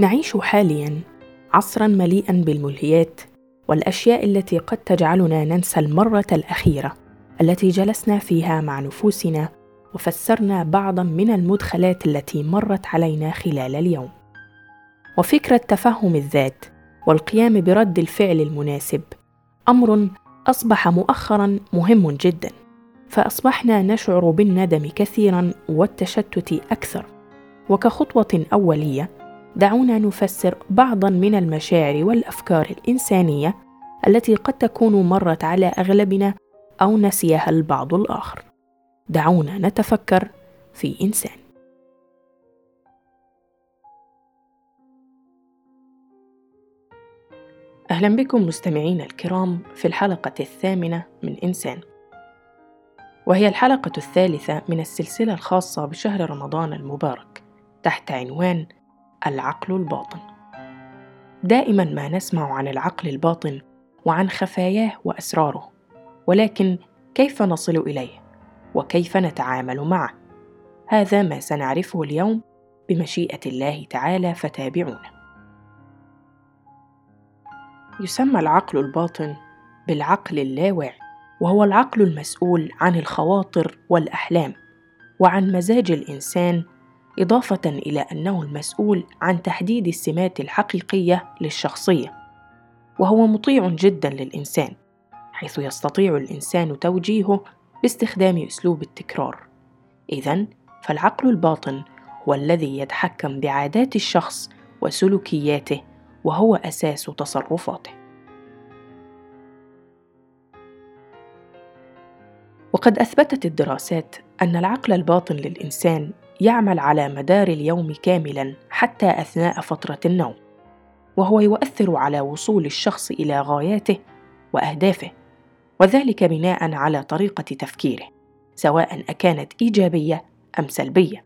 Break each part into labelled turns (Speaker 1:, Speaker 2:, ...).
Speaker 1: نعيش حاليا عصرا مليئا بالملهيات والأشياء التي قد تجعلنا ننسى المرة الأخيرة التي جلسنا فيها مع نفوسنا وفسرنا بعضا من المدخلات التي مرت علينا خلال اليوم. وفكرة تفهم الذات والقيام برد الفعل المناسب أمر أصبح مؤخرا مهم جدا فأصبحنا نشعر بالندم كثيرا والتشتت أكثر. وكخطوة أولية دعونا نفسر بعضا من المشاعر والأفكار الإنسانية التي قد تكون مرت على أغلبنا أو نسيها البعض الآخر. دعونا نتفكر في إنسان. أهلا بكم مستمعينا الكرام في الحلقة الثامنة من إنسان. وهي الحلقة الثالثة من السلسلة الخاصة بشهر رمضان المبارك تحت عنوان العقل الباطن. دائما ما نسمع عن العقل الباطن وعن خفاياه وأسراره ولكن كيف نصل إليه؟ وكيف نتعامل معه؟ هذا ما سنعرفه اليوم بمشيئة الله تعالى فتابعونا. يسمى العقل الباطن بالعقل اللاواعي وهو العقل المسؤول عن الخواطر والأحلام وعن مزاج الإنسان إضافة إلى أنه المسؤول عن تحديد السمات الحقيقية للشخصية وهو مطيع جدا للإنسان حيث يستطيع الإنسان توجيهه باستخدام أسلوب التكرار. إذا فالعقل الباطن هو الذي يتحكم بعادات الشخص وسلوكياته وهو أساس تصرفاته. وقد أثبتت الدراسات أن العقل الباطن للإنسان يعمل على مدار اليوم كاملا حتى أثناء فترة النوم وهو يؤثر على وصول الشخص إلى غاياته وأهدافه وذلك بناء على طريقة تفكيره سواء أكانت إيجابية أم سلبية.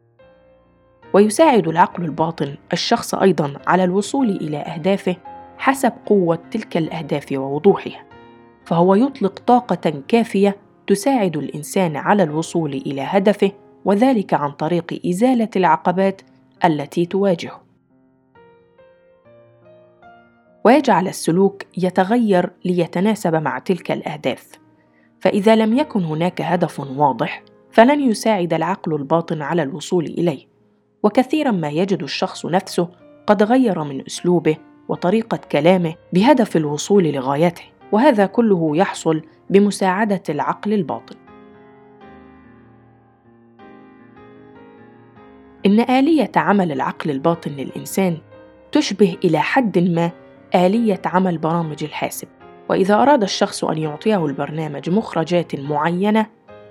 Speaker 1: ويساعد العقل الباطن الشخص أيضا على الوصول إلى أهدافه حسب قوة تلك الأهداف ووضوحها فهو يطلق طاقة كافية تساعد الإنسان على الوصول إلى هدفه وذلك عن طريق إزالة العقبات التي تواجهه. ويجعل السلوك يتغير ليتناسب مع تلك الأهداف. فإذا لم يكن هناك هدف واضح فلن يساعد العقل الباطن على الوصول إليه. وكثيرا ما يجد الشخص نفسه قد غير من أسلوبه وطريقة كلامه بهدف الوصول لغايته وهذا كله يحصل بمساعدة العقل الباطن. إن آلية عمل العقل الباطن للإنسان تشبه إلى حد ما آلية عمل برامج الحاسب، وإذا أراد الشخص أن يعطيه البرنامج مخرجات معينة،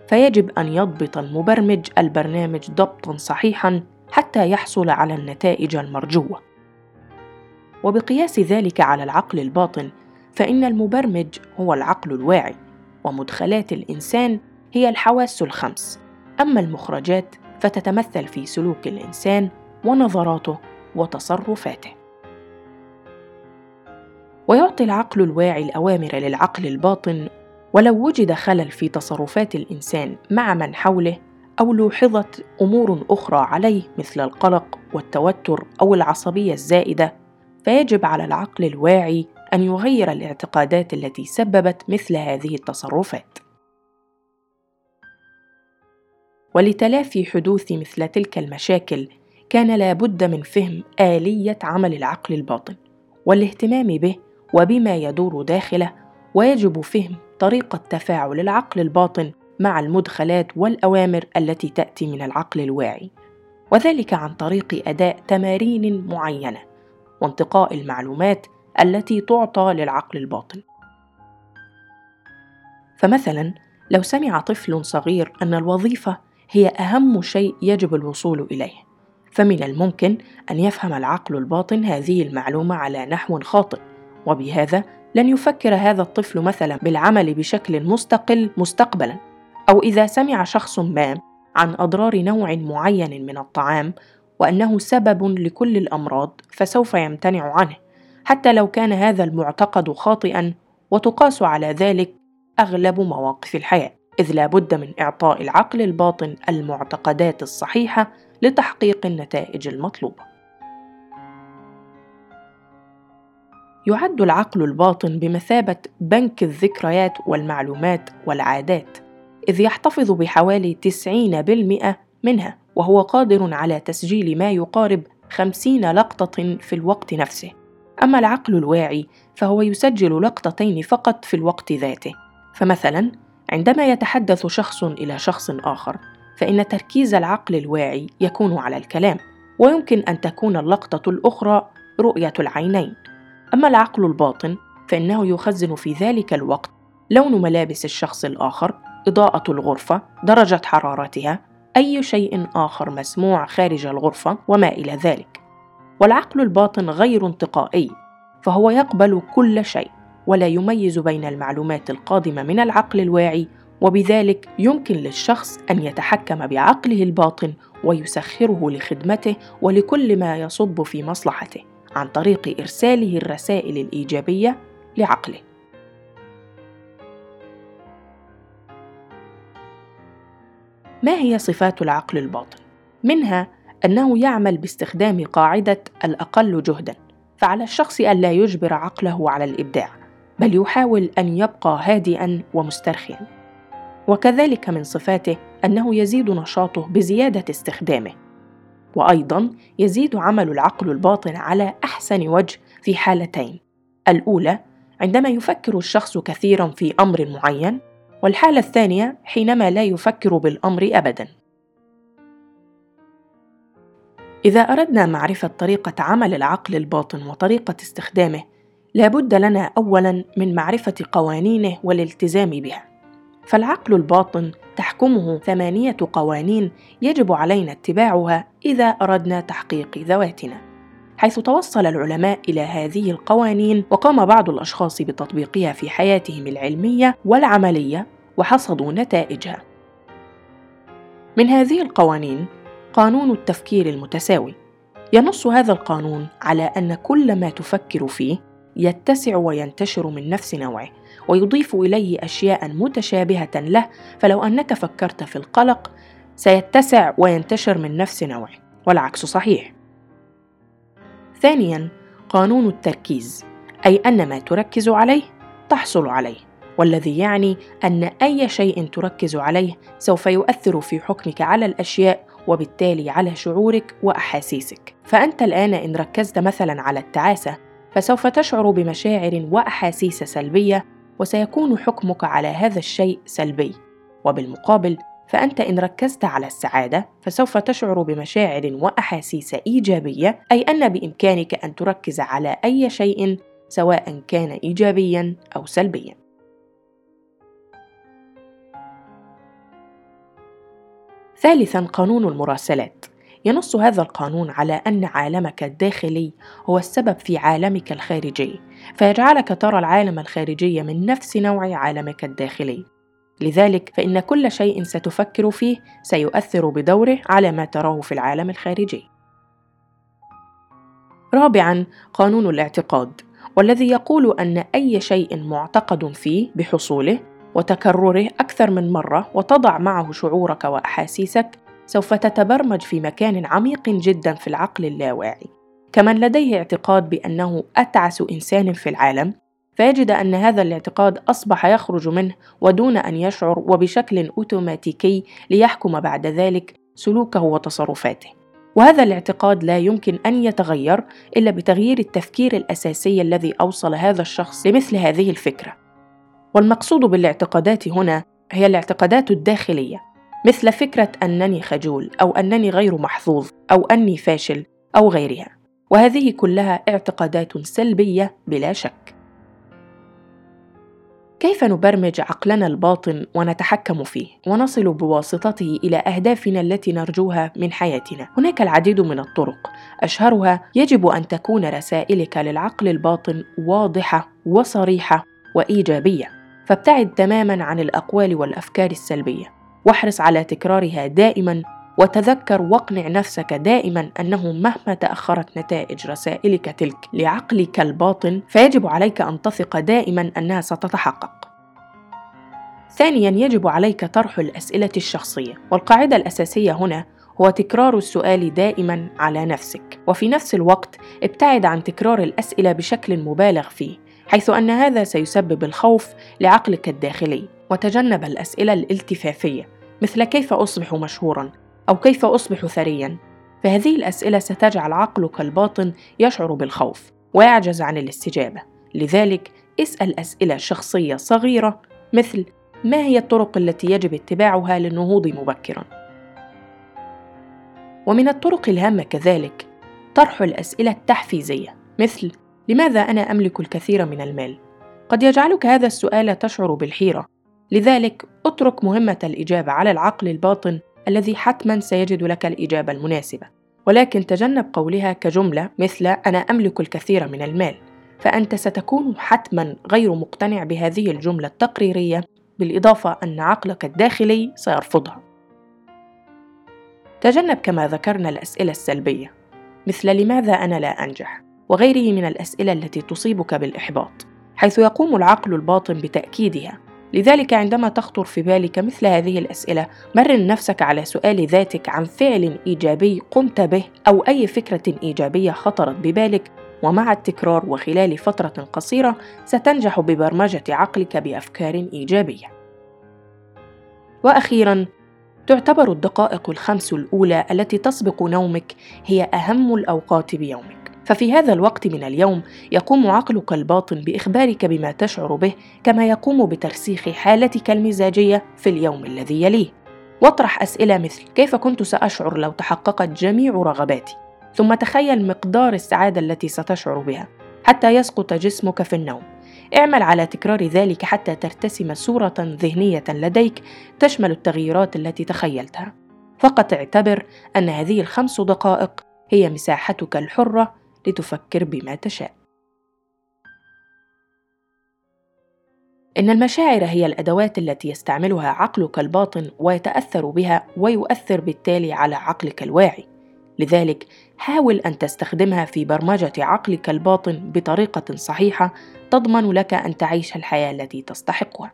Speaker 1: فيجب أن يضبط المبرمج البرنامج ضبطًا صحيحًا حتى يحصل على النتائج المرجوة. وبقياس ذلك على العقل الباطن، فإن المبرمج هو العقل الواعي، ومدخلات الإنسان هي الحواس الخمس، أما المخرجات فتتمثل في سلوك الإنسان ونظراته وتصرفاته. ويعطي العقل الواعي الأوامر للعقل الباطن ولو وجد خلل في تصرفات الإنسان مع من حوله أو لوحظت أمور أخرى عليه مثل القلق والتوتر أو العصبية الزائدة فيجب على العقل الواعي أن يغير الاعتقادات التي سببت مثل هذه التصرفات. ولتلافي حدوث مثل تلك المشاكل كان لابد من فهم آلية عمل العقل الباطن والاهتمام به وبما يدور داخله ويجب فهم طريقة تفاعل العقل الباطن مع المدخلات والأوامر التي تأتي من العقل الواعي وذلك عن طريق أداء تمارين معينة وانتقاء المعلومات التي تعطى للعقل الباطن. فمثلا لو سمع طفل صغير أن الوظيفة هي أهم شيء يجب الوصول إليه فمن الممكن أن يفهم العقل الباطن هذه المعلومة على نحو خاطئ وبهذا لن يفكر هذا الطفل مثلا بالعمل بشكل مستقل مستقبلا أو إذا سمع شخص ما عن أضرار نوع معين من الطعام وأنه سبب لكل الأمراض فسوف يمتنع عنه حتى لو كان هذا المعتقد خاطئا وتقاس على ذلك أغلب مواقف الحياة. إذ لا بد من إعطاء العقل الباطن المعتقدات الصحيحة لتحقيق النتائج المطلوبة. يعد العقل الباطن بمثابة بنك الذكريات والمعلومات والعادات إذ يحتفظ بحوالي 90% منها وهو قادر على تسجيل ما يقارب 50 لقطة في الوقت نفسه أما العقل الواعي فهو يسجل لقطتين فقط في الوقت ذاته فمثلا عندما يتحدث شخص إلى شخص آخر فإن تركيز العقل الواعي يكون على الكلام ويمكن أن تكون اللقطة الأخرى رؤية العينين. أما العقل الباطن فإنه يخزن في ذلك الوقت لون ملابس الشخص الآخر إضاءة الغرفة درجة حرارتها أي شيء آخر مسموع خارج الغرفة وما إلى ذلك. والعقل الباطن غير انتقائي فهو يقبل كل شيء. ولا يميز بين المعلومات القادمة من العقل الواعي وبذلك يمكن للشخص أن يتحكم بعقله الباطن ويسخره لخدمته ولكل ما يصب في مصلحته عن طريق إرساله الرسائل الإيجابية لعقله. ما هي صفات العقل الباطن؟ منها أنه يعمل باستخدام قاعدة الأقل جهدا فعلى الشخص الا يجبر عقله على الإبداع بل يحاول أن يبقى هادئا ومسترخيا. وكذلك من صفاته أنه يزيد نشاطه بزيادة استخدامه. وأيضا يزيد عمل العقل الباطن على أحسن وجه في حالتين. الأولى عندما يفكر الشخص كثيرا في أمر معين والحالة الثانية حينما لا يفكر بالأمر ابدا. إذا أردنا معرفة طريقة عمل العقل الباطن وطريقة استخدامه لابد لنا اولا من معرفة قوانينه والالتزام بها. فالعقل الباطن تحكمه ثمانية قوانين يجب علينا اتباعها إذا أردنا تحقيق ذواتنا. حيث توصل العلماء إلى هذه القوانين وقام بعض الأشخاص بتطبيقها في حياتهم العلمية والعملية وحصدوا نتائجها. من هذه القوانين قانون التفكير المتساوي. ينص هذا القانون على أن كل ما تفكر فيه يتسع وينتشر من نفس نوعه ويضيف إليه أشياء متشابهة له فلو أنك فكرت في القلق سيتسع وينتشر من نفس نوعه والعكس صحيح. ثانيا قانون التركيز أي أن ما تركز عليه تحصل عليه والذي يعني أن أي شيء تركز عليه سوف يؤثر في حكمك على الأشياء وبالتالي على شعورك وأحاسيسك. فأنت الآن إن ركزت مثلا على التعاسة فسوف تشعر بمشاعر وأحاسيس سلبية وسيكون حكمك على هذا الشيء سلبي. وبالمقابل فأنت إن ركزت على السعادة فسوف تشعر بمشاعر وأحاسيس إيجابية أي أن بإمكانك أن تركز على أي شيء سواء كان ايجابيا أو سلبيا. ثالثا قانون المراسلات. ينص هذا القانون على أن عالمك الداخلي هو السبب في عالمك الخارجي فيجعلك ترى العالم الخارجي من نفس نوع عالمك الداخلي. لذلك فإن كل شيء ستفكر فيه سيؤثر بدوره على ما تراه في العالم الخارجي. رابعا قانون الاعتقاد والذي يقول أن أي شيء معتقد فيه بحصوله وتكرره أكثر من مرة وتضع معه شعورك وأحاسيسك سوف تتبرمج في مكان عميق جدا في العقل اللاواعي. كمن لديه اعتقاد بأنه أتعس إنسان في العالم فيجد أن هذا الاعتقاد أصبح يخرج منه ودون أن يشعر وبشكل أوتوماتيكي ليحكم بعد ذلك سلوكه وتصرفاته. وهذا الاعتقاد لا يمكن أن يتغير إلا بتغيير التفكير الأساسي الذي أوصل هذا الشخص لمثل هذه الفكرة. والمقصود بالاعتقادات هنا هي الاعتقادات الداخلية. مثل فكرة أنني خجول أو أنني غير محظوظ أو أني فاشل أو غيرها. وهذه كلها اعتقادات سلبية بلا شك. كيف نبرمج عقلنا الباطن ونتحكم فيه ونصل بواسطته إلى أهدافنا التي نرجوها من حياتنا؟ هناك العديد من الطرق. أشهرها يجب أن تكون رسائلك للعقل الباطن واضحة وصريحة وإيجابية. فابتعد تماما عن الأقوال والأفكار السلبية. واحرص على تكرارها دائما وتذكر واقنع نفسك دائما أنه مهما تأخرت نتائج رسائلك تلك لعقلك الباطن فيجب عليك أن تثق دائما أنها ستتحقق. ثانيا يجب عليك طرح الأسئلة الشخصية والقاعدة الأساسية هنا هو تكرار السؤال دائما على نفسك. وفي نفس الوقت ابتعد عن تكرار الأسئلة بشكل مبالغ فيه حيث أن هذا سيسبب الخوف لعقلك الداخلي وتجنب الأسئلة الالتفافية. مثل كيف أصبح مشهورا أو كيف أصبح ثريا. فهذه الأسئلة ستجعل عقلك الباطن يشعر بالخوف ويعجز عن الاستجابة. لذلك اسأل أسئلة شخصية صغيرة مثل ما هي الطرق التي يجب اتباعها للنهوض مبكرا؟ ومن الطرق الهامة كذلك طرح الأسئلة التحفيزية مثل لماذا أنا أملك الكثير من المال؟ قد يجعلك هذا السؤال تشعر بالحيرة لذلك اترك مهمة الإجابة على العقل الباطن الذي حتما سيجد لك الإجابة المناسبة. ولكن تجنب قولها كجملة مثل أنا أملك الكثير من المال. فأنت ستكون حتما غير مقتنع بهذه الجملة التقريرية بالإضافة أن عقلك الداخلي سيرفضها. تجنب كما ذكرنا الأسئلة السلبية مثل لماذا أنا لا أنجح وغيره من الأسئلة التي تصيبك بالإحباط حيث يقوم العقل الباطن بتأكيدها. لذلك عندما تخطر في بالك مثل هذه الأسئلة مرن نفسك على سؤال ذاتك عن فعل إيجابي قمت به أو أي فكرة إيجابية خطرت ببالك ومع التكرار وخلال فترة قصيرة ستنجح ببرمجة عقلك بأفكار إيجابية. وأخيرا تعتبر الدقائق الخمس الأولى التي تسبق نومك هي أهم الأوقات بيومك. ففي هذا الوقت من اليوم يقوم عقلك الباطن بإخبارك بما تشعر به كما يقوم بترسيخ حالتك المزاجية في اليوم الذي يليه. واطرح أسئلة مثل كيف كنت سأشعر لو تحققت جميع رغباتي؟ ثم تخيل مقدار السعادة التي ستشعر بها حتى يسقط جسمك في النوم. اعمل على تكرار ذلك حتى ترتسم صورة ذهنية لديك تشمل التغييرات التي تخيلتها. فقط اعتبر أن هذه الخمس دقائق هي مساحتك الحرة لتفكر بما تشاء. إن المشاعر هي الأدوات التي يستعملها عقلك الباطن ويتأثر بها ويؤثر بالتالي على عقلك الواعي. لذلك حاول أن تستخدمها في برمجة عقلك الباطن بطريقة صحيحة تضمن لك أن تعيش الحياة التي تستحقها.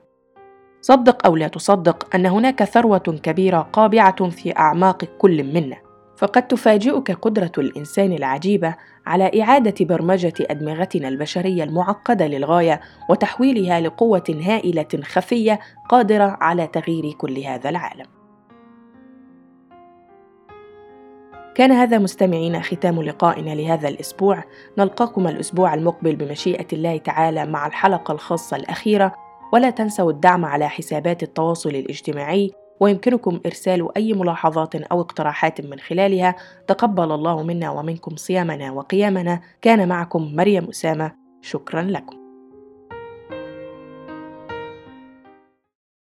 Speaker 1: صدق أو لا تصدق أن هناك ثروة كبيرة قابعة في أعماق كل منا، فقد تفاجئك قدرة الإنسان العجيبة على إعادة برمجة أدمغتنا البشرية المعقدة للغاية وتحويلها لقوة هائلة خفية قادرة على تغيير كل هذا العالم. كان هذا مستمعين ختام لقائنا لهذا الأسبوع. نلقاكم الأسبوع المقبل بمشيئة الله تعالى مع الحلقة الخاصة الأخيرة. ولا تنسوا الدعم على حسابات التواصل الاجتماعي. ويمكنكم إرسال أي ملاحظات أو اقتراحات من خلالها. تقبل الله منا ومنكم صيامنا وقيامنا. كان معكم مريم أسامة. شكرا لكم.